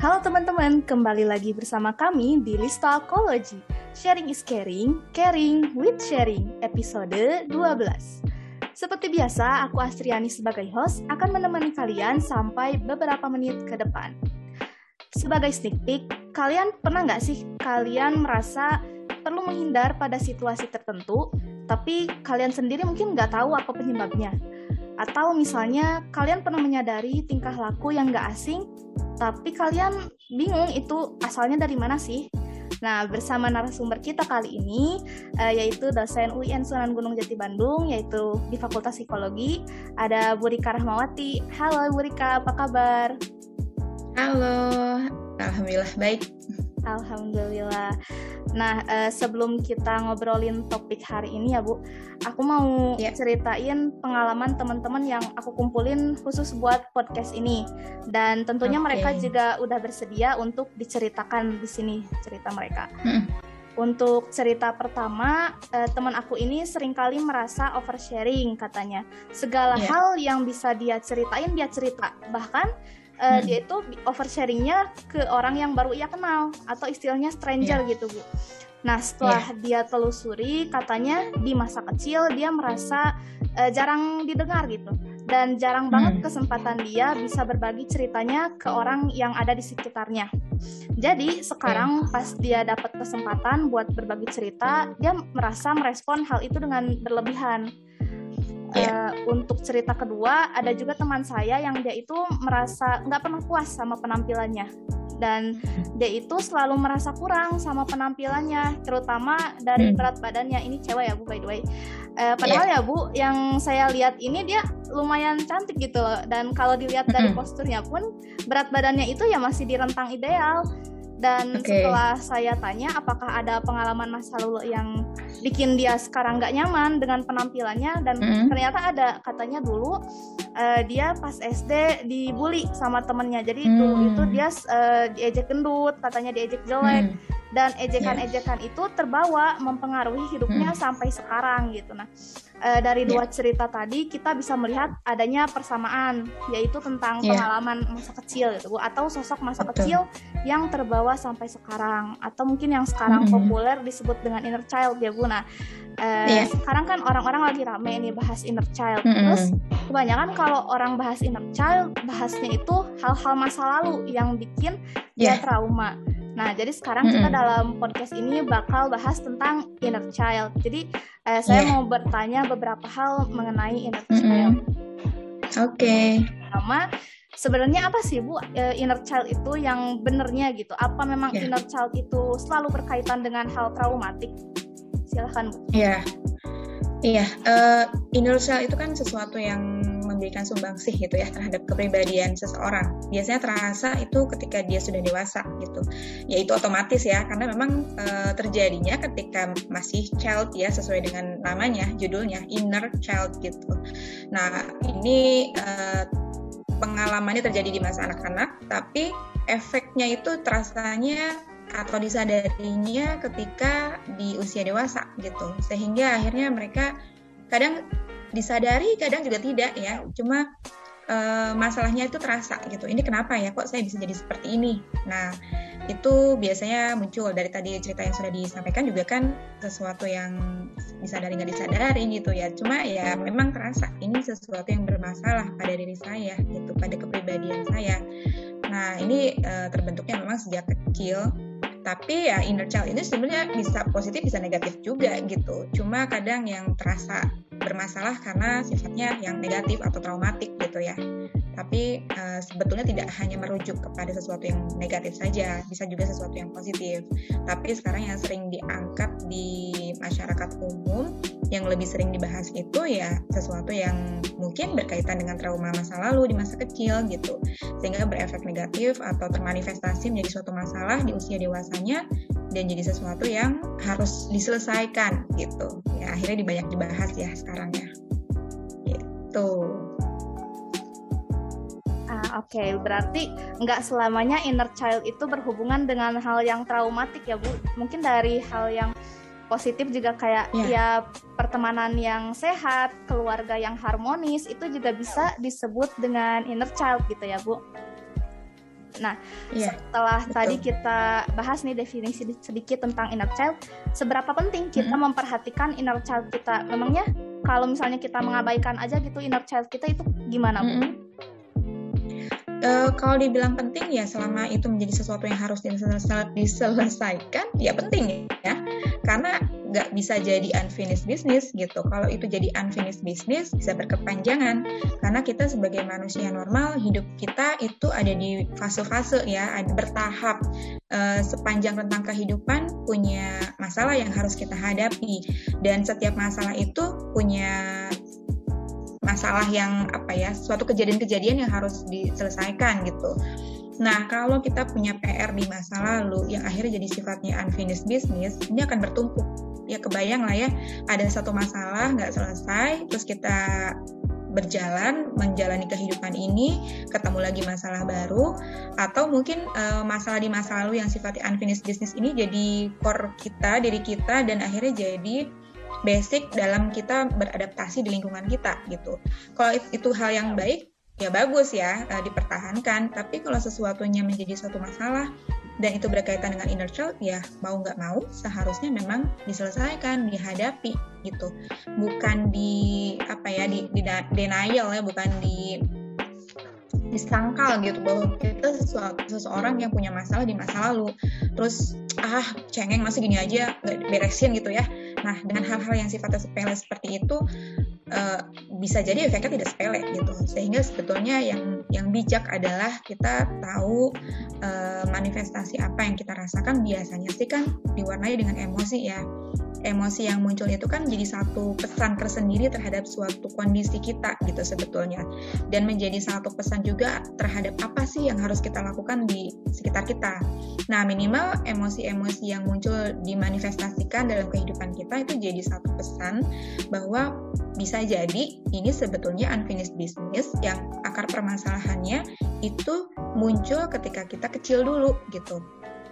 Halo teman-teman, kembali lagi bersama kami di Listalkology. Sharing is caring, caring with sharing, episode 12. Seperti biasa, aku Astriani sebagai host akan menemani kalian sampai beberapa menit ke depan. Sebagai sneak peek, kalian pernah nggak sih kalian merasa perlu menghindar pada situasi tertentu, tapi kalian sendiri mungkin nggak tahu apa penyebabnya? Atau misalnya kalian pernah menyadari tingkah laku yang nggak asing, tapi kalian bingung itu asalnya dari mana sih? Nah, bersama narasumber kita kali ini, uh, yaitu dosen UIN Sunan Gunung Jati Bandung, yaitu di Fakultas Psikologi, ada Bu Rika Rahmawati. Halo Bu Rika, apa kabar? Halo, Alhamdulillah baik. Alhamdulillah. Nah, uh, sebelum kita ngobrolin topik hari ini ya Bu, aku mau yeah. ceritain pengalaman teman-teman yang aku kumpulin khusus buat podcast ini. Dan tentunya okay. mereka juga udah bersedia untuk diceritakan di sini cerita mereka. Hmm. Untuk cerita pertama, uh, teman aku ini sering kali merasa oversharing katanya. Segala yeah. hal yang bisa dia ceritain dia cerita. Bahkan uh, hmm. dia itu oversharingnya ke orang yang baru ia kenal atau istilahnya stranger yeah. gitu bu. Nah setelah yeah. dia telusuri katanya di masa kecil dia merasa uh, jarang didengar gitu dan jarang hmm. banget kesempatan dia bisa berbagi ceritanya ke orang yang ada di sekitarnya. Jadi sekarang yeah. pas dia dapat kesempatan buat berbagi cerita, dia merasa merespon hal itu dengan berlebihan yeah. Iya. uh, untuk cerita kedua ada juga teman saya yang dia itu merasa nggak pernah puas sama penampilannya dan dia itu selalu merasa kurang sama penampilannya terutama dari hmm. berat badannya ini cewek ya bu by the way uh, padahal yeah. ya bu yang saya lihat ini dia lumayan cantik gitu loh dan kalau dilihat dari posturnya pun berat badannya itu ya masih di rentang ideal dan okay. setelah saya tanya apakah ada pengalaman masa lalu yang bikin dia sekarang nggak nyaman dengan penampilannya dan mm. ternyata ada katanya dulu uh, dia pas SD dibully sama temennya jadi mm. dulu itu dia uh, diejek gendut katanya diejek jelek mm dan ejekan-ejekan yeah. itu terbawa mempengaruhi hidupnya hmm. sampai sekarang gitu. Nah, e, dari dua yeah. cerita tadi kita bisa melihat adanya persamaan yaitu tentang yeah. pengalaman masa kecil gitu atau sosok masa Betul. kecil yang terbawa sampai sekarang atau mungkin yang sekarang hmm. populer disebut dengan inner child ya Bu. Nah, e, yeah. sekarang kan orang-orang lagi rame ini bahas inner child. Hmm. Terus kebanyakan kalau orang bahas inner child bahasnya itu hal-hal masa lalu yang bikin yeah. dia trauma. Nah, jadi sekarang kita dalam podcast ini bakal bahas tentang inner child. Jadi eh, saya yeah. mau bertanya beberapa hal mengenai inner child. Oke. Okay. Pertama, sebenarnya apa sih Bu eh, inner child itu yang benernya gitu? Apa memang yeah. inner child itu selalu berkaitan dengan hal traumatik? Silahkan Bu. Iya. Yeah. Iya, uh, inner child itu kan sesuatu yang memberikan sumbangsih gitu ya terhadap kepribadian seseorang. Biasanya terasa itu ketika dia sudah dewasa gitu. Ya itu otomatis ya karena memang uh, terjadinya ketika masih child ya sesuai dengan namanya, judulnya inner child gitu. Nah, ini uh, pengalamannya terjadi di masa anak-anak, tapi efeknya itu terasanya atau disadarinya ketika di usia dewasa gitu sehingga akhirnya mereka kadang disadari kadang juga tidak ya. Cuma uh, masalahnya itu terasa gitu. Ini kenapa ya? Kok saya bisa jadi seperti ini? Nah itu biasanya muncul. Dari tadi cerita yang sudah disampaikan juga kan sesuatu yang disadari nggak disadari gitu ya. Cuma ya memang terasa ini sesuatu yang bermasalah pada diri saya gitu pada kepribadian saya. Nah ini uh, terbentuknya memang sejak kecil. Tapi ya inner child ini sebenarnya bisa positif bisa negatif juga gitu. Cuma kadang yang terasa bermasalah karena sifatnya yang negatif atau traumatik gitu ya. Tapi uh, sebetulnya tidak hanya merujuk kepada sesuatu yang negatif saja, bisa juga sesuatu yang positif. Tapi sekarang yang sering diangkat di masyarakat umum yang lebih sering dibahas itu ya sesuatu yang mungkin berkaitan dengan trauma masa lalu di masa kecil gitu. Sehingga berefek negatif atau termanifestasi menjadi suatu masalah di usia dewasanya dan jadi sesuatu yang harus diselesaikan gitu ya akhirnya banyak dibahas ya sekarang ya gitu ah oke okay. berarti nggak selamanya inner child itu berhubungan dengan hal yang traumatik ya bu mungkin dari hal yang positif juga kayak yeah. ya pertemanan yang sehat keluarga yang harmonis itu juga bisa disebut dengan inner child gitu ya bu Nah, yeah, setelah betul. tadi kita bahas nih definisi sedikit tentang inner child, seberapa penting kita hmm. memperhatikan inner child kita? Memangnya kalau misalnya kita mengabaikan aja gitu inner child kita itu gimana, Bu? Uh, kalau dibilang penting ya selama itu menjadi sesuatu yang harus diselesaikan ya penting ya. Karena nggak bisa jadi unfinished business gitu. Kalau itu jadi unfinished business bisa berkepanjangan. Karena kita sebagai manusia normal hidup kita itu ada di fase-fase ya, ada bertahap. E, sepanjang tentang kehidupan punya masalah yang harus kita hadapi. Dan setiap masalah itu punya masalah yang apa ya, suatu kejadian-kejadian yang harus diselesaikan gitu. Nah, kalau kita punya PR di masa lalu yang akhirnya jadi sifatnya unfinished business, ini akan bertumpuk. Ya kebayang lah ya, ada satu masalah nggak selesai, terus kita berjalan menjalani kehidupan ini, ketemu lagi masalah baru, atau mungkin uh, masalah di masa lalu yang sifatnya unfinished business ini jadi core kita, diri kita, dan akhirnya jadi basic dalam kita beradaptasi di lingkungan kita gitu. Kalau itu hal yang baik, ya bagus ya uh, dipertahankan. Tapi kalau sesuatunya menjadi suatu masalah dan itu berkaitan dengan inner child ya mau nggak mau seharusnya memang diselesaikan dihadapi gitu. Bukan di apa ya di, di denial ya bukan di disangkal gitu bahwa kita sesuatu seseorang yang punya masalah di masa lalu. Terus ah cengeng masih gini aja beresin gitu ya. Nah dengan hal-hal yang sifatnya sepele seperti itu uh, bisa jadi efeknya tidak sepele gitu. Sehingga sebetulnya yang yang bijak adalah kita tahu uh, manifestasi apa yang kita rasakan. Biasanya sih kan diwarnai dengan emosi ya emosi yang muncul itu kan jadi satu pesan tersendiri terhadap suatu kondisi kita gitu sebetulnya dan menjadi satu pesan juga terhadap apa sih yang harus kita lakukan di sekitar kita nah minimal emosi-emosi yang muncul dimanifestasikan dalam kehidupan kita itu jadi satu pesan bahwa bisa jadi ini sebetulnya unfinished business yang akar permasalahannya itu muncul ketika kita kecil dulu gitu.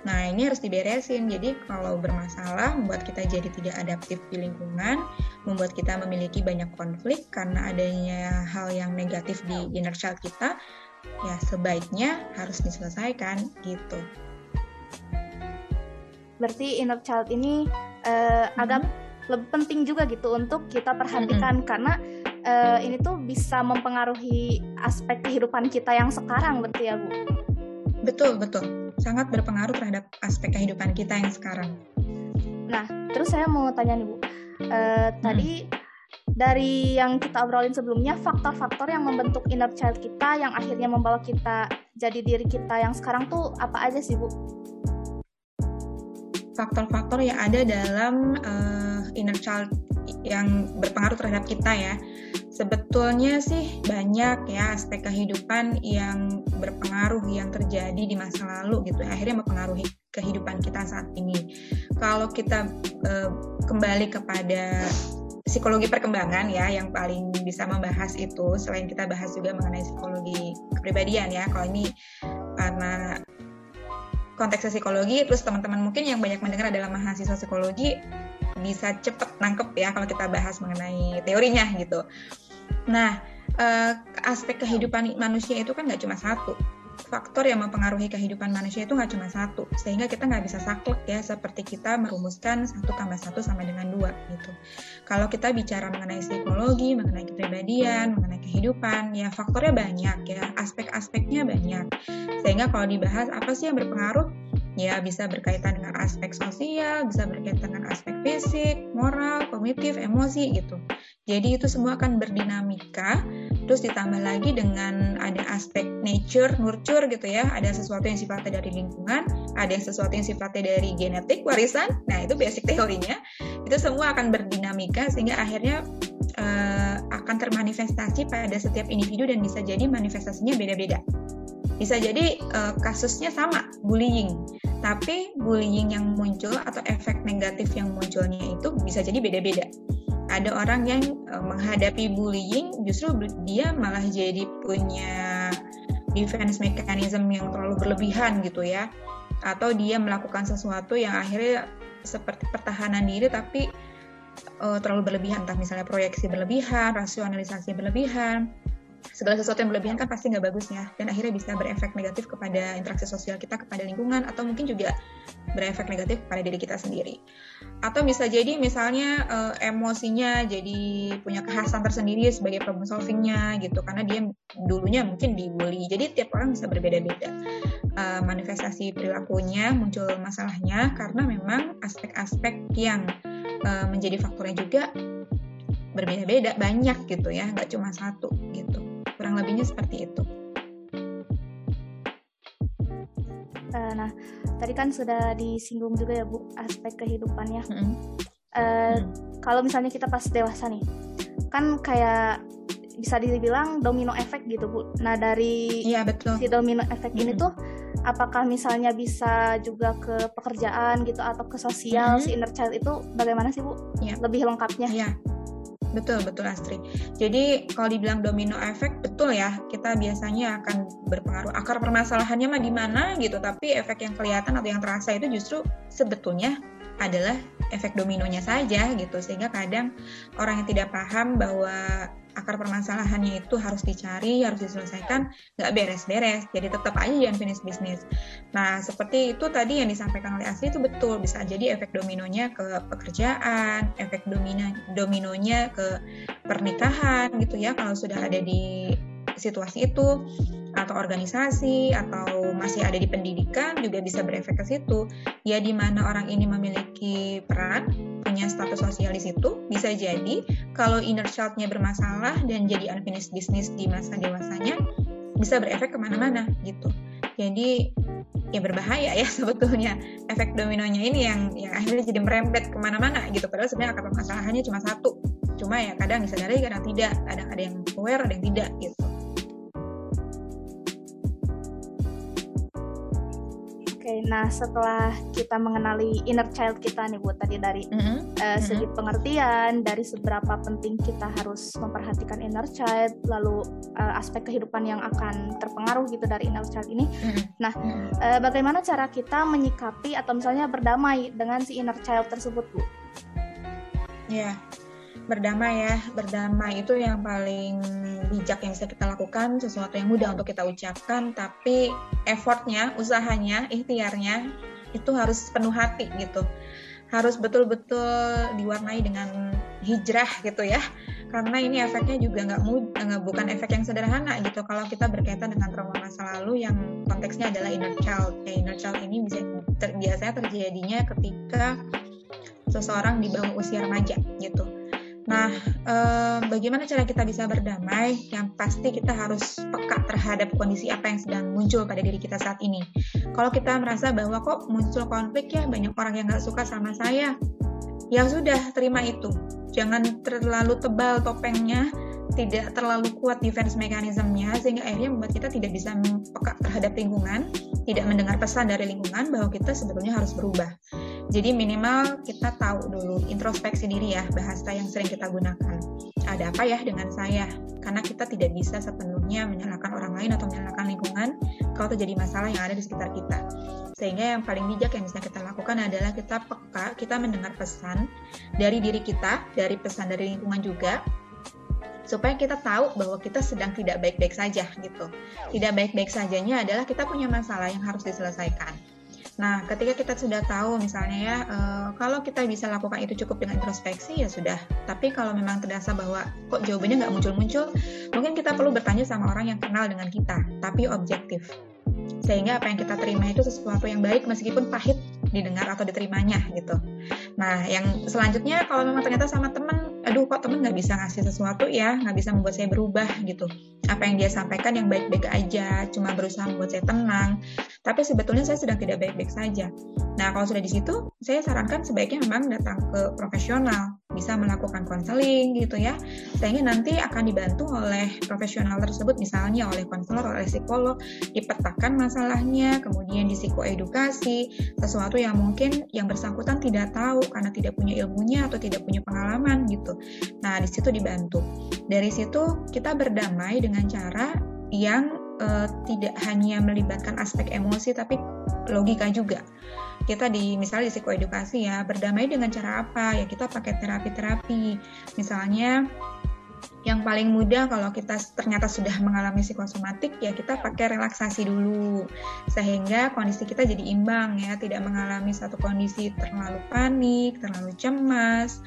Nah, ini harus diberesin. Jadi, kalau bermasalah membuat kita jadi tidak adaptif di lingkungan, membuat kita memiliki banyak konflik karena adanya hal yang negatif di inner child kita, ya sebaiknya harus diselesaikan gitu. Berarti inner child ini uh, hmm. agak lebih penting juga gitu untuk kita perhatikan mm -hmm. karena uh, ini tuh bisa mempengaruhi aspek kehidupan kita yang sekarang berarti ya Bu. Betul, betul. Sangat berpengaruh terhadap aspek kehidupan kita yang sekarang. Nah, terus saya mau tanya nih Bu. Uh, tadi dari yang kita obrolin sebelumnya, faktor-faktor yang membentuk inner child kita yang akhirnya membawa kita jadi diri kita yang sekarang tuh apa aja sih Bu? faktor-faktor yang ada dalam uh, inner child yang berpengaruh terhadap kita ya. Sebetulnya sih banyak ya aspek kehidupan yang berpengaruh yang terjadi di masa lalu gitu akhirnya mempengaruhi kehidupan kita saat ini. Kalau kita uh, kembali kepada psikologi perkembangan ya yang paling bisa membahas itu selain kita bahas juga mengenai psikologi kepribadian ya. Kalau ini karena konteks psikologi terus teman-teman mungkin yang banyak mendengar adalah mahasiswa psikologi bisa cepet nangkep ya kalau kita bahas mengenai teorinya gitu. Nah, eh, aspek kehidupan manusia itu kan nggak cuma satu faktor yang mempengaruhi kehidupan manusia itu nggak cuma satu, sehingga kita nggak bisa saklek ya seperti kita merumuskan satu tambah satu sama dengan dua gitu. Kalau kita bicara mengenai psikologi, mengenai kepribadian, mengenai kehidupan, ya faktornya banyak ya, aspek-aspeknya banyak. Sehingga kalau dibahas apa sih yang berpengaruh, ya bisa berkaitan dengan aspek sosial, bisa berkaitan dengan aspek fisik, moral, kognitif, emosi gitu. Jadi itu semua akan berdinamika, terus ditambah lagi dengan ada aspek nature, nurture gitu ya, ada sesuatu yang sifatnya dari lingkungan, ada yang sesuatu yang sifatnya dari genetik, warisan, nah itu basic teorinya, itu semua akan berdinamika sehingga akhirnya uh, akan termanifestasi pada setiap individu dan bisa jadi manifestasinya beda-beda. Bisa jadi uh, kasusnya sama, bullying. Tapi bullying yang muncul atau efek negatif yang munculnya itu bisa jadi beda-beda. Ada orang yang uh, menghadapi bullying justru dia malah jadi punya defense mechanism yang terlalu berlebihan gitu ya. Atau dia melakukan sesuatu yang akhirnya seperti pertahanan diri tapi uh, terlalu berlebihan, entah misalnya proyeksi berlebihan, rasionalisasi berlebihan, segala sesuatu yang berlebihan kan pasti nggak bagus ya dan akhirnya bisa berefek negatif kepada interaksi sosial kita kepada lingkungan atau mungkin juga berefek negatif pada diri kita sendiri. Atau bisa jadi misalnya uh, emosinya jadi punya kekhasan tersendiri sebagai problem solvingnya gitu karena dia dulunya mungkin dibully. Jadi tiap orang bisa berbeda-beda. Uh, manifestasi perilakunya muncul masalahnya karena memang aspek-aspek yang uh, menjadi faktornya juga berbeda-beda banyak gitu ya nggak cuma satu gitu kurang lebihnya seperti itu. Uh, nah, tadi kan sudah disinggung juga ya Bu aspek kehidupannya. Mm -hmm. uh, mm. Kalau misalnya kita pas dewasa nih, kan kayak bisa dibilang domino efek gitu Bu. Nah dari ya, betul. si domino efek mm -hmm. ini tuh, apakah misalnya bisa juga ke pekerjaan gitu atau ke sosial mm -hmm. si inner child itu bagaimana sih Bu? Ya. Lebih lengkapnya? Iya. Betul, betul Astri. Jadi kalau dibilang domino efek, betul ya. Kita biasanya akan berpengaruh. Akar permasalahannya mah di mana gitu, tapi efek yang kelihatan atau yang terasa itu justru sebetulnya adalah efek dominonya saja gitu. Sehingga kadang orang yang tidak paham bahwa akar permasalahannya itu harus dicari, harus diselesaikan, nggak beres-beres. Jadi tetap aja jangan finish bisnis. Nah, seperti itu tadi yang disampaikan oleh Asli itu betul. Bisa jadi efek dominonya ke pekerjaan, efek domino dominonya ke pernikahan gitu ya kalau sudah ada di situasi itu atau organisasi atau masih ada di pendidikan juga bisa berefek ke situ. Ya di mana orang ini memiliki peran, punya status sosial di situ, bisa jadi kalau inner child-nya bermasalah dan jadi unfinished business di masa dewasanya bisa berefek ke mana-mana gitu. Jadi ya berbahaya ya sebetulnya efek dominonya ini yang yang akhirnya jadi merembet ke mana-mana gitu. Padahal sebenarnya akar permasalahannya cuma satu. Cuma ya kadang disadari kadang tidak. Kadang ada yang aware, ada yang tidak gitu. Okay, nah setelah kita mengenali inner child kita nih bu tadi dari mm -hmm. uh, segi mm -hmm. pengertian, dari seberapa penting kita harus memperhatikan inner child, lalu uh, aspek kehidupan yang akan terpengaruh gitu dari inner child ini. Mm -hmm. Nah, mm -hmm. uh, bagaimana cara kita menyikapi atau misalnya berdamai dengan si inner child tersebut bu? Ya. Yeah berdamai ya berdamai itu yang paling bijak yang bisa kita lakukan sesuatu yang mudah untuk kita ucapkan tapi effortnya usahanya ikhtiarnya itu harus penuh hati gitu. Harus betul-betul diwarnai dengan hijrah gitu ya. Karena ini efeknya juga nggak mudah bukan efek yang sederhana gitu. Kalau kita berkaitan dengan trauma masa lalu yang konteksnya adalah inner child. Ya inner child ini bisa ter, biasanya terjadinya ketika seseorang di bawah usia remaja gitu Nah, eh, bagaimana cara kita bisa berdamai? Yang pasti kita harus peka terhadap kondisi apa yang sedang muncul pada diri kita saat ini. Kalau kita merasa bahwa kok muncul konflik ya, banyak orang yang nggak suka sama saya, ya sudah terima itu. Jangan terlalu tebal topengnya, tidak terlalu kuat defense mekanismenya, sehingga akhirnya membuat kita tidak bisa peka terhadap lingkungan, tidak mendengar pesan dari lingkungan bahwa kita sebetulnya harus berubah. Jadi minimal kita tahu dulu introspeksi diri ya bahasa yang sering kita gunakan. Ada apa ya dengan saya? Karena kita tidak bisa sepenuhnya menyalahkan orang lain atau menyalahkan lingkungan kalau terjadi masalah yang ada di sekitar kita. Sehingga yang paling bijak yang bisa kita lakukan adalah kita peka, kita mendengar pesan dari diri kita, dari pesan dari lingkungan juga, supaya kita tahu bahwa kita sedang tidak baik-baik saja gitu. Tidak baik-baik sajanya adalah kita punya masalah yang harus diselesaikan Nah, ketika kita sudah tahu misalnya ya, uh, kalau kita bisa lakukan itu cukup dengan introspeksi ya sudah. Tapi kalau memang terasa bahwa kok jawabannya nggak muncul-muncul, mungkin kita perlu bertanya sama orang yang kenal dengan kita, tapi objektif. Sehingga apa yang kita terima itu sesuatu yang baik meskipun pahit didengar atau diterimanya gitu. Nah, yang selanjutnya kalau memang ternyata sama teman, aduh kok teman nggak bisa ngasih sesuatu ya, nggak bisa membuat saya berubah gitu. Apa yang dia sampaikan yang baik-baik aja, cuma berusaha membuat saya tenang. Tapi sebetulnya saya sedang tidak baik-baik saja. Nah, kalau sudah di situ, saya sarankan sebaiknya memang datang ke profesional, bisa melakukan konseling gitu ya, sehingga nanti akan dibantu oleh profesional tersebut, misalnya oleh konselor, oleh psikolog, dipetakan masalahnya, kemudian di psikoedukasi, sesuatu yang mungkin yang bersangkutan tidak tahu karena tidak punya ilmunya atau tidak punya pengalaman gitu. Nah, di situ dibantu. Dari situ kita berdamai dengan cara yang uh, tidak hanya melibatkan aspek emosi tapi logika juga kita di misalnya di psikoedukasi ya berdamai dengan cara apa ya kita pakai terapi-terapi misalnya Yang paling mudah kalau kita ternyata sudah mengalami psikosomatik ya kita pakai relaksasi dulu sehingga kondisi kita jadi imbang ya, tidak mengalami satu kondisi terlalu panik, terlalu cemas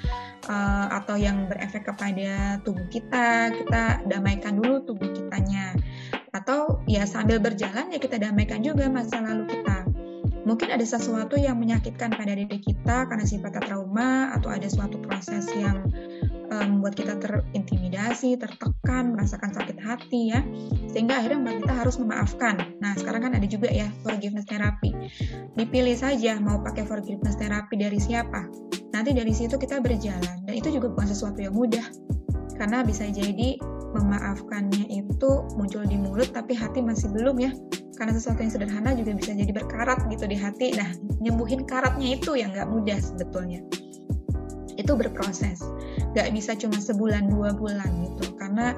uh, atau yang berefek kepada tubuh kita. Kita damaikan dulu tubuh kitanya. Atau ya sambil berjalan ya kita damaikan juga masa lalu kita mungkin ada sesuatu yang menyakitkan pada diri kita karena sifatnya trauma atau ada suatu proses yang membuat kita terintimidasi, tertekan, merasakan sakit hati ya, sehingga akhirnya membuat kita harus memaafkan. Nah sekarang kan ada juga ya forgiveness therapy. Dipilih saja mau pakai forgiveness therapy dari siapa. Nanti dari situ kita berjalan dan itu juga bukan sesuatu yang mudah karena bisa jadi memaafkannya itu muncul di mulut tapi hati masih belum ya. Karena sesuatu yang sederhana juga bisa jadi berkarat gitu di hati. Nah nyembuhin karatnya itu yang nggak mudah sebetulnya. Itu berproses. Nggak bisa cuma sebulan dua bulan gitu. Karena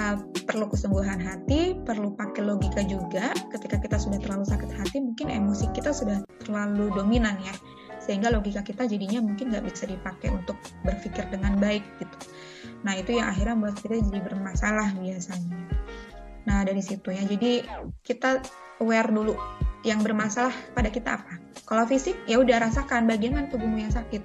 uh, perlu kesembuhan hati perlu pakai logika juga. Ketika kita sudah terlalu sakit hati mungkin emosi kita sudah terlalu dominan ya. Sehingga logika kita jadinya mungkin nggak bisa dipakai untuk berpikir dengan baik gitu nah itu yang akhirnya buat kita jadi bermasalah biasanya. Nah dari situ ya. Jadi kita aware dulu yang bermasalah pada kita apa. Kalau fisik ya udah rasakan bagian mana tubuhmu yang sakit.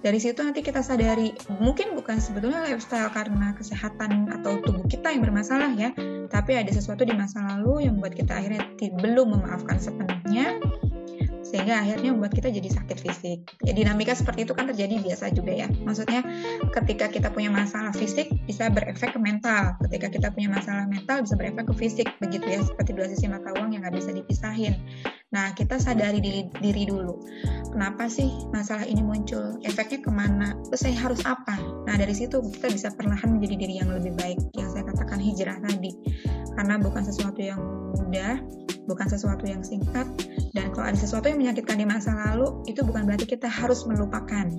Dari situ nanti kita sadari mungkin bukan sebetulnya lifestyle karena kesehatan atau tubuh kita yang bermasalah ya tapi ada sesuatu di masa lalu yang membuat kita akhirnya belum memaafkan sepenuhnya sehingga akhirnya membuat kita jadi sakit fisik. Ya dinamika seperti itu kan terjadi biasa juga ya. Maksudnya ketika kita punya masalah fisik bisa berefek ke mental, ketika kita punya masalah mental bisa berefek ke fisik, begitu ya seperti dua sisi mata uang yang nggak bisa dipisahin. Nah kita sadari diri, diri dulu, kenapa sih masalah ini muncul, efeknya ke mana, terus saya harus apa. Nah dari situ kita bisa perlahan menjadi diri yang lebih baik, yang saya katakan hijrah tadi, karena bukan sesuatu yang mudah, bukan sesuatu yang singkat, dan kalau ada sesuatu yang menyakitkan di masa lalu, itu bukan berarti kita harus melupakan.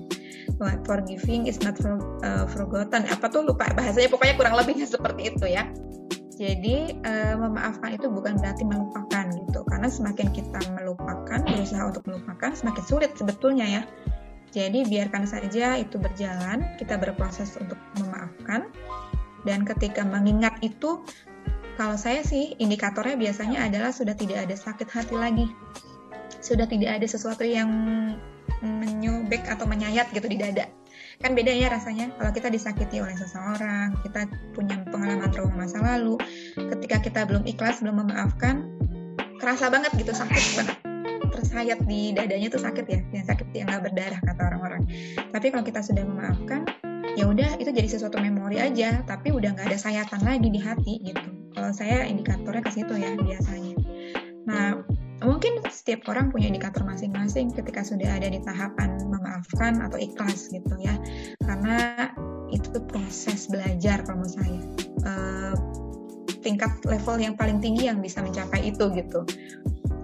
Forgiving is not for, uh, forgotten. Apa tuh lupa bahasanya pokoknya kurang lebihnya seperti itu ya. Jadi uh, memaafkan itu bukan berarti melupakan gitu, karena semakin kita melupakan, berusaha untuk melupakan, semakin sulit sebetulnya ya. Jadi biarkan saja itu berjalan, kita berproses untuk memaafkan, dan ketika mengingat itu kalau saya sih indikatornya biasanya adalah sudah tidak ada sakit hati lagi. Sudah tidak ada sesuatu yang menyobek atau menyayat gitu di dada. Kan beda ya rasanya kalau kita disakiti oleh seseorang, kita punya pengalaman trauma masa lalu, ketika kita belum ikhlas, belum memaafkan, kerasa banget gitu sakit banget tersayat di dadanya tuh sakit ya, yang sakit yang nggak berdarah kata orang-orang. Tapi kalau kita sudah memaafkan, ya udah itu jadi sesuatu memori aja, tapi udah nggak ada sayatan lagi di hati gitu. Kalau saya indikatornya ke situ ya biasanya. Nah, mungkin setiap orang punya indikator masing-masing ketika sudah ada di tahapan memaafkan atau ikhlas gitu ya. Karena itu proses belajar kalau menurut saya. Uh, tingkat level yang paling tinggi yang bisa mencapai itu gitu.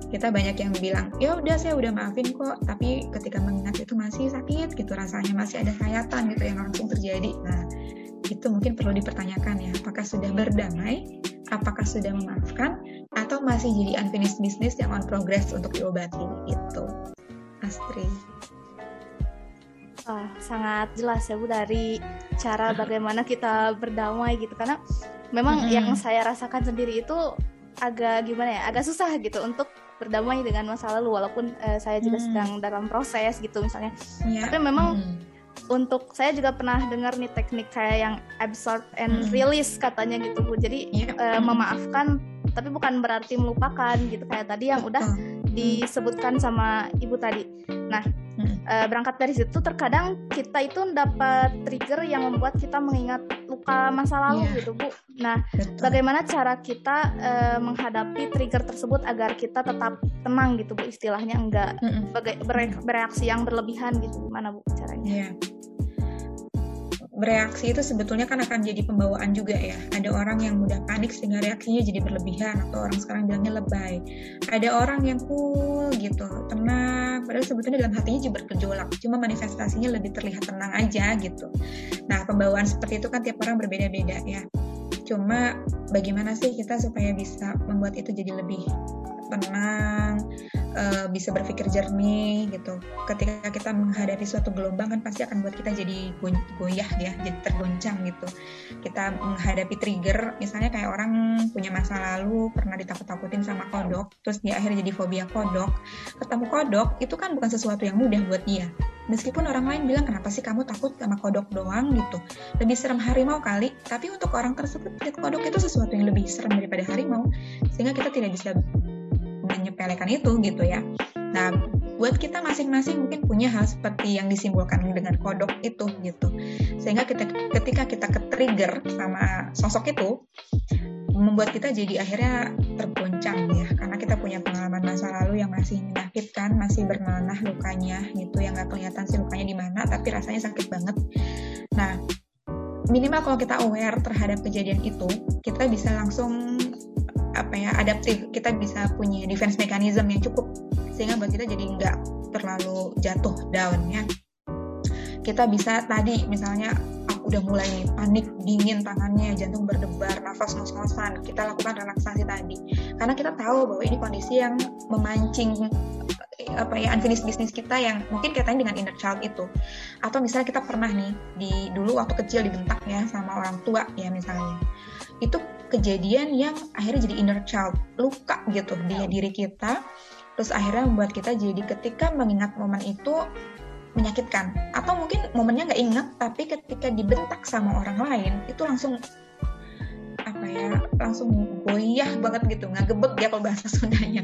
Kita banyak yang bilang, ya udah saya udah maafin kok, tapi ketika mengingat itu masih sakit gitu rasanya, masih ada sayatan gitu yang langsung terjadi. Nah, itu mungkin perlu dipertanyakan ya, apakah sudah berdamai apakah sudah memaafkan atau masih jadi unfinished business yang on progress untuk diobati itu Astri Wah, sangat jelas ya Bu dari cara bagaimana kita berdamai gitu karena memang mm -hmm. yang saya rasakan sendiri itu agak gimana ya agak susah gitu untuk berdamai dengan masa lalu walaupun uh, saya juga mm. sedang dalam proses gitu misalnya yeah. tapi memang mm untuk saya juga pernah dengar nih teknik kayak yang absorb and hmm. release katanya gitu Bu. Jadi yeah. uh, memaafkan tapi bukan berarti melupakan gitu kayak tadi yang udah disebutkan sama Ibu tadi. Nah, uh, berangkat dari situ terkadang kita itu dapat trigger yang membuat kita mengingat luka masa lalu yeah. gitu Bu. Nah, Betul. bagaimana cara kita uh, menghadapi trigger tersebut agar kita tetap tenang gitu Bu istilahnya enggak mm bereaksi yang berlebihan gitu gimana Bu caranya? Yeah bereaksi itu sebetulnya kan akan jadi pembawaan juga ya. Ada orang yang mudah panik sehingga reaksinya jadi berlebihan atau orang sekarang bilangnya lebay. Ada orang yang cool gitu, tenang, padahal sebetulnya dalam hatinya juga bergejolak. Cuma manifestasinya lebih terlihat tenang aja gitu. Nah, pembawaan seperti itu kan tiap orang berbeda-beda ya. Cuma bagaimana sih kita supaya bisa membuat itu jadi lebih tenang, uh, bisa berpikir jernih gitu. Ketika kita menghadapi suatu gelombang kan pasti akan buat kita jadi goyah ya, jadi tergoncang gitu. Kita menghadapi trigger, misalnya kayak orang punya masa lalu pernah ditakut-takutin sama kodok, terus dia akhirnya jadi fobia kodok. Ketemu kodok itu kan bukan sesuatu yang mudah buat dia. Meskipun orang lain bilang kenapa sih kamu takut sama kodok doang gitu, lebih serem harimau kali. Tapi untuk orang tersebut kodok itu sesuatu yang lebih serem daripada harimau, sehingga kita tidak bisa menyepelekan itu gitu ya. Nah, buat kita masing-masing mungkin punya hal seperti yang disimbolkan dengan kodok itu gitu. Sehingga kita ketika kita ke-trigger sama sosok itu membuat kita jadi akhirnya tergoncang ya karena kita punya pengalaman masa lalu yang masih menyakitkan, masih bernanah lukanya gitu yang nggak kelihatan sih lukanya di mana tapi rasanya sakit banget. Nah, minimal kalau kita aware terhadap kejadian itu, kita bisa langsung apa ya adaptif. Kita bisa punya defense mechanism yang cukup sehingga buat kita jadi nggak terlalu jatuh down ya. Kita bisa tadi misalnya aku udah mulai nih panik dingin tangannya jantung berdebar nafas ngos-ngosan kita lakukan relaksasi tadi. Karena kita tahu bahwa ini kondisi yang memancing apa ya unfinished business kita yang mungkin kaitannya dengan inner child itu. Atau misalnya kita pernah nih di dulu waktu kecil dibentak ya sama orang tua ya misalnya. Itu kejadian yang akhirnya jadi inner child luka gitu di diri kita. Terus akhirnya membuat kita jadi ketika mengingat momen itu menyakitkan. Atau mungkin momennya nggak ingat tapi ketika dibentak sama orang lain itu langsung apa ya langsung goyah banget gitu. Nggak gebek ya kalau bahasa Sundanya.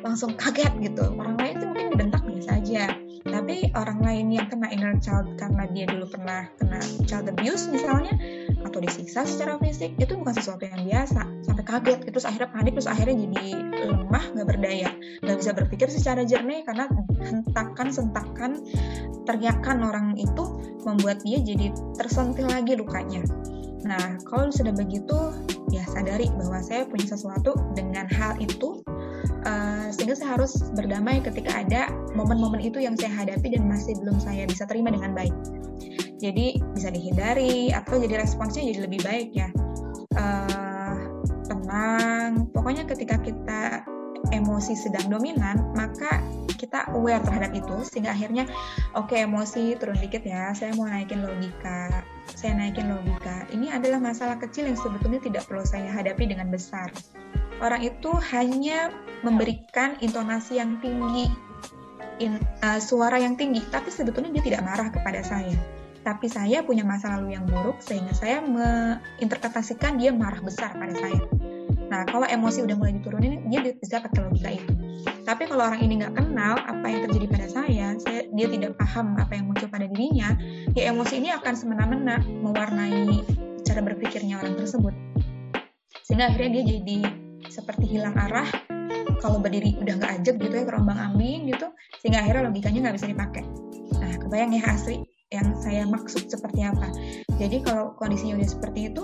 Langsung kaget gitu. Orang lain itu mungkin dibentak biasa aja. Tapi orang lain yang kena inner child karena dia dulu pernah kena child abuse misalnya atau disiksa secara fisik itu bukan sesuatu yang biasa. Sampai kaget. Terus akhirnya panik terus akhirnya jadi lemah nggak berdaya. Nggak bisa berpikir secara jernih karena hentakan sentakan teriakan orang itu membuat dia jadi tersentil lagi lukanya. Nah kalau sudah begitu ya sadari bahwa saya punya sesuatu dengan hal itu uh, sehingga saya harus berdamai ketika ada momen-momen itu yang saya hadapi dan masih belum saya bisa terima dengan baik. Jadi bisa dihindari atau jadi responsnya jadi lebih baik ya. Uh, tenang. Pokoknya ketika kita emosi sedang dominan, maka kita aware terhadap itu sehingga akhirnya oke okay, emosi turun dikit ya, saya mau naikin logika, saya naikin logika. Ini adalah masalah kecil yang sebetulnya tidak perlu saya hadapi dengan besar orang itu hanya memberikan intonasi yang tinggi, in, uh, suara yang tinggi, tapi sebetulnya dia tidak marah kepada saya. Tapi saya punya masa lalu yang buruk sehingga saya menginterpretasikan dia marah besar pada saya. Nah, kalau emosi udah mulai diturunin, dia bisa pakai logika itu. Tapi kalau orang ini nggak kenal apa yang terjadi pada saya, saya, dia tidak paham apa yang muncul pada dirinya, ya emosi ini akan semena-mena mewarnai cara berpikirnya orang tersebut. Sehingga akhirnya dia jadi seperti hilang arah kalau berdiri udah nggak ajak gitu ya terombang ambing gitu sehingga akhirnya logikanya nggak bisa dipakai nah kebayang ya asli yang saya maksud seperti apa. Jadi kalau kondisinya udah seperti itu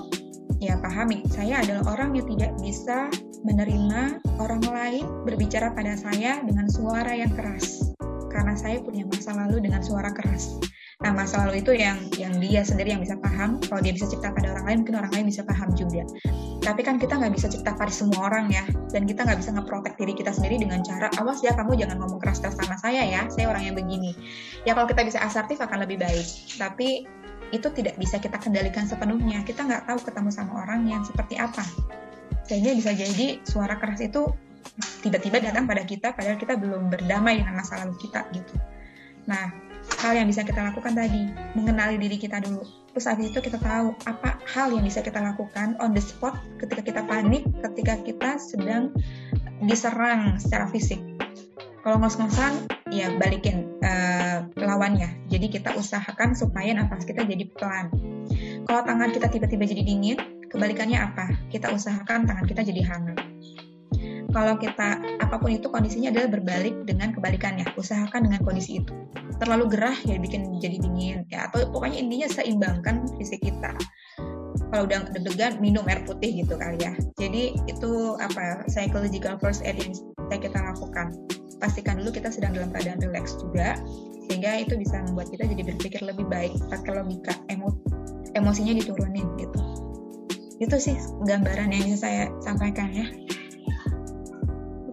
ya pahami saya adalah orang yang tidak bisa menerima orang lain berbicara pada saya dengan suara yang keras. Karena saya punya masa lalu dengan suara keras Nah, masa lalu itu yang yang dia sendiri yang bisa paham. Kalau dia bisa cipta pada orang lain, mungkin orang lain bisa paham juga. Tapi kan kita nggak bisa cipta pada semua orang ya. Dan kita nggak bisa ngeprotek diri kita sendiri dengan cara, awas ya kamu jangan ngomong keras-keras sama saya ya, saya orang yang begini. Ya kalau kita bisa asertif akan lebih baik. Tapi itu tidak bisa kita kendalikan sepenuhnya. Kita nggak tahu ketemu sama orang yang seperti apa. Sehingga bisa jadi suara keras itu tiba-tiba datang pada kita padahal kita belum berdamai dengan masa lalu kita gitu. Nah, hal yang bisa kita lakukan tadi, mengenali diri kita dulu. Terus habis itu kita tahu apa hal yang bisa kita lakukan on the spot ketika kita panik, ketika kita sedang diserang secara fisik. Kalau ngos-ngosan, ya balikin uh, lawannya. Jadi kita usahakan supaya nafas kita jadi pelan. Kalau tangan kita tiba-tiba jadi dingin, kebalikannya apa? Kita usahakan tangan kita jadi hangat kalau kita apa pun itu kondisinya adalah berbalik dengan kebalikannya. Usahakan dengan kondisi itu. Terlalu gerah ya bikin jadi dingin ya. Atau pokoknya intinya seimbangkan fisik kita. Kalau udah deg-degan minum air putih gitu kali ya. Jadi itu apa psychological first aid yang kita lakukan. Pastikan dulu kita sedang dalam keadaan relax juga sehingga itu bisa membuat kita jadi berpikir lebih baik. Pakai logika emo emosinya diturunin gitu. Itu sih gambaran yang bisa saya sampaikan ya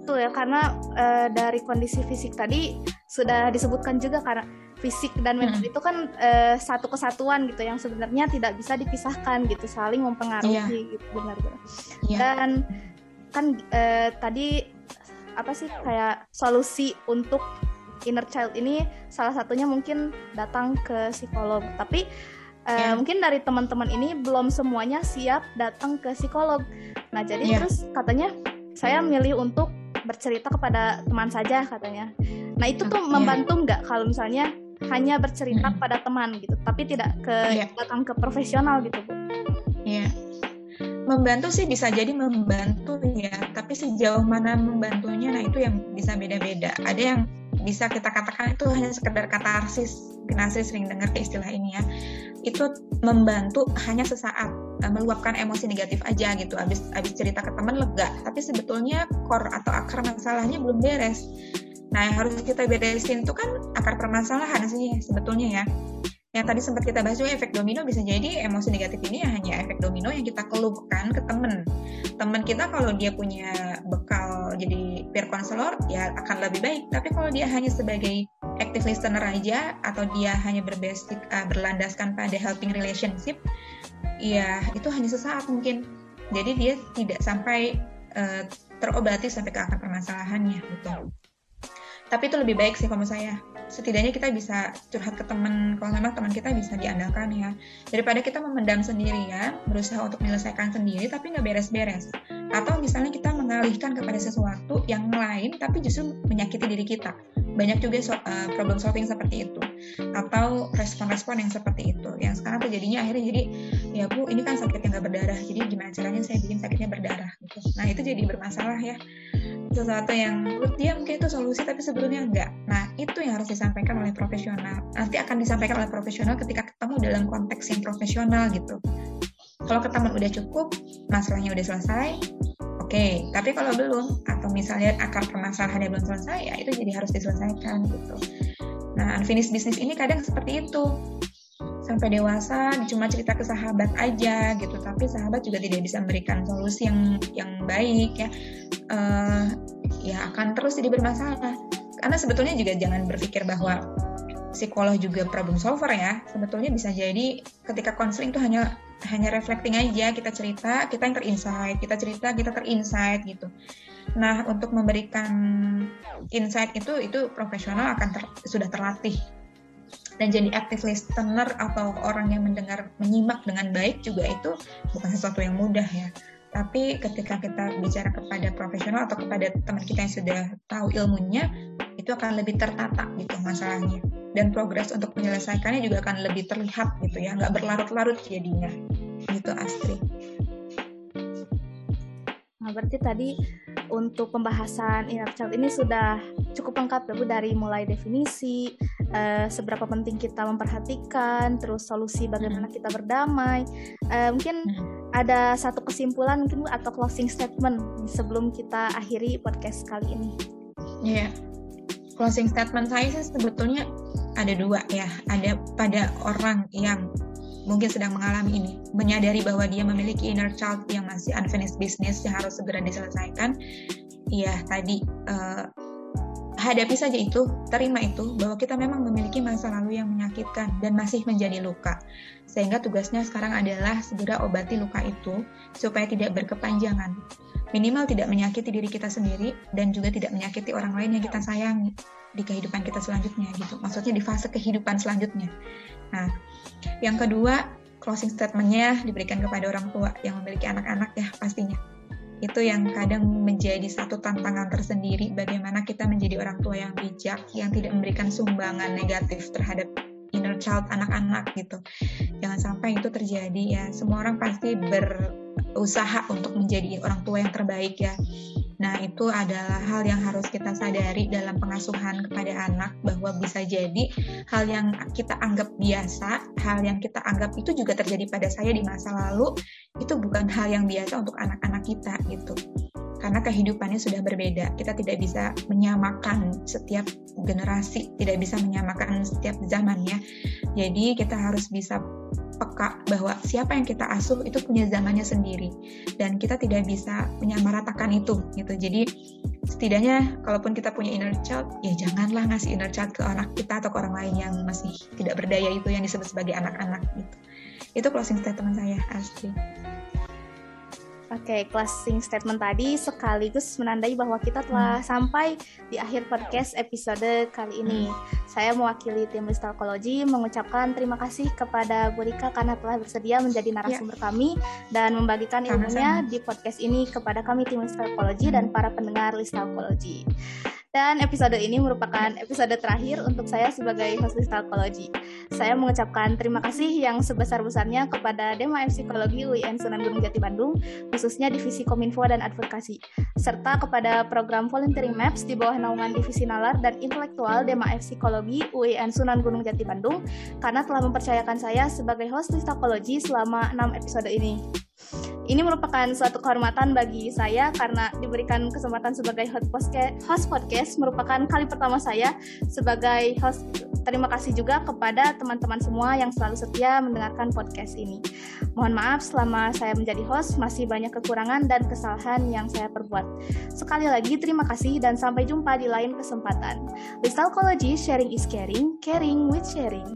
betul ya karena uh, dari kondisi fisik tadi sudah disebutkan juga karena fisik dan mental hmm. itu kan uh, satu kesatuan gitu yang sebenarnya tidak bisa dipisahkan gitu saling mempengaruhi yeah. gitu benar-benar yeah. dan kan uh, tadi apa sih kayak solusi untuk inner child ini salah satunya mungkin datang ke psikolog tapi uh, yeah. mungkin dari teman-teman ini belum semuanya siap datang ke psikolog nah jadi yeah. terus katanya saya milih untuk bercerita kepada teman saja katanya. Nah itu tuh membantu nggak kalau misalnya hanya bercerita hmm. pada teman gitu, tapi tidak ke yeah. datang ke profesional gitu bu? Iya. Yeah. Membantu sih bisa jadi membantu ya, tapi sejauh mana membantunya, nah itu yang bisa beda-beda. Ada yang bisa kita katakan itu hanya sekedar katarsis. Kinasri sering dengar istilah ini ya. Itu membantu hanya sesaat uh, meluapkan emosi negatif aja gitu. Abis abis cerita ke teman lega, tapi sebetulnya core atau akar masalahnya belum beres. Nah, yang harus kita beresin itu kan akar permasalahan sih sebetulnya ya yang tadi sempat kita bahas juga efek domino bisa jadi emosi negatif ini ya hanya efek domino yang kita keluhkan ke temen. Temen kita kalau dia punya bekal jadi peer counselor ya akan lebih baik. Tapi kalau dia hanya sebagai active listener aja atau dia hanya berbasic uh, berlandaskan pada helping relationship ya itu hanya sesaat mungkin. Jadi dia tidak sampai uh, terobati sampai ke akar permasalahannya gitu. Tapi itu lebih baik sih kalau saya setidaknya kita bisa curhat ke teman kalau memang teman kita bisa diandalkan ya. Daripada kita memendam sendirian berusaha untuk menyelesaikan sendiri tapi nggak beres-beres. Atau misalnya kita mengalihkan kepada sesuatu yang lain tapi justru menyakiti diri kita. Banyak juga so, uh, problem solving seperti itu. Atau respon-respon yang seperti itu. Yang sekarang terjadinya akhirnya jadi ya bu ini kan sakitnya nggak berdarah jadi gimana caranya saya bikin sakitnya berdarah gitu nah itu jadi bermasalah ya sesuatu yang menurut dia mungkin itu solusi tapi sebelumnya enggak. Nah, itu yang harus disampaikan oleh profesional. Nanti akan disampaikan oleh profesional ketika ketemu dalam konteks yang profesional gitu. Kalau ketemu udah cukup, masalahnya udah selesai, oke. Okay. Tapi kalau belum, atau misalnya akar permasalahannya belum selesai, ya itu jadi harus diselesaikan gitu. Nah, unfinished business ini kadang seperti itu sampai dewasa cuma cerita ke sahabat aja gitu. Tapi sahabat juga tidak bisa memberikan solusi yang yang baik ya. Uh, ya akan terus jadi bermasalah. Karena sebetulnya juga jangan berpikir bahwa psikolog juga problem solver ya. Sebetulnya bisa jadi ketika konseling itu hanya hanya reflecting aja. Kita cerita kita yang terinsight. Kita cerita kita terinsight gitu. Nah untuk memberikan insight itu itu profesional akan ter, sudah terlatih dan jadi active listener atau orang yang mendengar menyimak dengan baik juga itu bukan sesuatu yang mudah ya. Tapi ketika kita bicara kepada profesional atau kepada teman kita yang sudah tahu ilmunya itu akan lebih tertata gitu masalahnya. Dan progres untuk menyelesaikannya juga akan lebih terlihat gitu ya. Nggak berlarut-larut jadinya. Gitu Astri Nah, berarti tadi untuk pembahasan inner child ini sudah cukup lengkap ya Bu dari mulai definisi, uh, seberapa penting kita memperhatikan, terus solusi bagaimana kita berdamai. Uh, mungkin ada satu kesimpulan mungkin Bu atau closing statement sebelum kita akhiri podcast kali ini. Iya. Yeah. Closing statement saya sih sebetulnya ada dua ya. Ada pada orang yang mungkin sedang mengalami ini, menyadari bahwa dia memiliki inner child yang masih unfinished business yang harus segera diselesaikan, ya tadi uh, hadapi saja itu, terima itu bahwa kita memang memiliki masa lalu yang menyakitkan dan masih menjadi luka. Sehingga tugasnya sekarang adalah segera obati luka itu supaya tidak berkepanjangan. Minimal tidak menyakiti diri kita sendiri dan juga tidak menyakiti orang lain yang kita sayangi di kehidupan kita selanjutnya gitu. Maksudnya di fase kehidupan selanjutnya. Nah, yang kedua, closing statementnya diberikan kepada orang tua yang memiliki anak-anak ya pastinya. Itu yang kadang menjadi satu tantangan tersendiri bagaimana kita menjadi orang tua yang bijak, yang tidak memberikan sumbangan negatif terhadap inner child anak-anak gitu. Jangan sampai itu terjadi ya. Semua orang pasti berusaha untuk menjadi orang tua yang terbaik ya. Nah, itu adalah hal yang harus kita sadari dalam pengasuhan kepada anak bahwa bisa jadi hal yang kita anggap biasa, hal yang kita anggap itu juga terjadi pada saya di masa lalu, itu bukan hal yang biasa untuk anak-anak kita gitu. Karena kehidupannya sudah berbeda. Kita tidak bisa menyamakan setiap generasi, tidak bisa menyamakan setiap zaman ya. Jadi kita harus bisa peka bahwa siapa yang kita asuh itu punya zamannya sendiri. Dan kita tidak bisa menyamaratakan itu gitu. Jadi setidaknya kalaupun kita punya inner child ya janganlah ngasih inner child ke anak kita atau ke orang lain yang masih tidak berdaya itu yang disebut sebagai anak-anak gitu. Itu closing statement saya asli Oke, okay, closing statement tadi sekaligus menandai bahwa kita telah hmm. sampai di akhir podcast episode kali ini. Hmm. Saya mewakili tim Listalkologi mengucapkan terima kasih kepada Bu Rika karena telah bersedia menjadi narasumber ya. kami dan membagikan ilmunya di podcast ini kepada kami tim Listalkologi hmm. dan para pendengar Listalkologi. Dan episode ini merupakan episode terakhir untuk saya sebagai host Psikologi. Saya mengucapkan terima kasih yang sebesar-besarnya kepada Dema Psikologi UIN Sunan Gunung Jati Bandung, khususnya Divisi Kominfo dan Advokasi, serta kepada program Volunteering Maps di bawah naungan Divisi Nalar dan Intelektual Dema Psikologi UIN Sunan Gunung Jati Bandung, karena telah mempercayakan saya sebagai host Psikologi selama 6 episode ini. Ini merupakan suatu kehormatan bagi saya karena diberikan kesempatan sebagai host podcast merupakan kali pertama saya sebagai host. Terima kasih juga kepada teman-teman semua yang selalu setia mendengarkan podcast ini. Mohon maaf selama saya menjadi host masih banyak kekurangan dan kesalahan yang saya perbuat. Sekali lagi terima kasih dan sampai jumpa di lain kesempatan. Listalkology, sharing is caring, caring with sharing.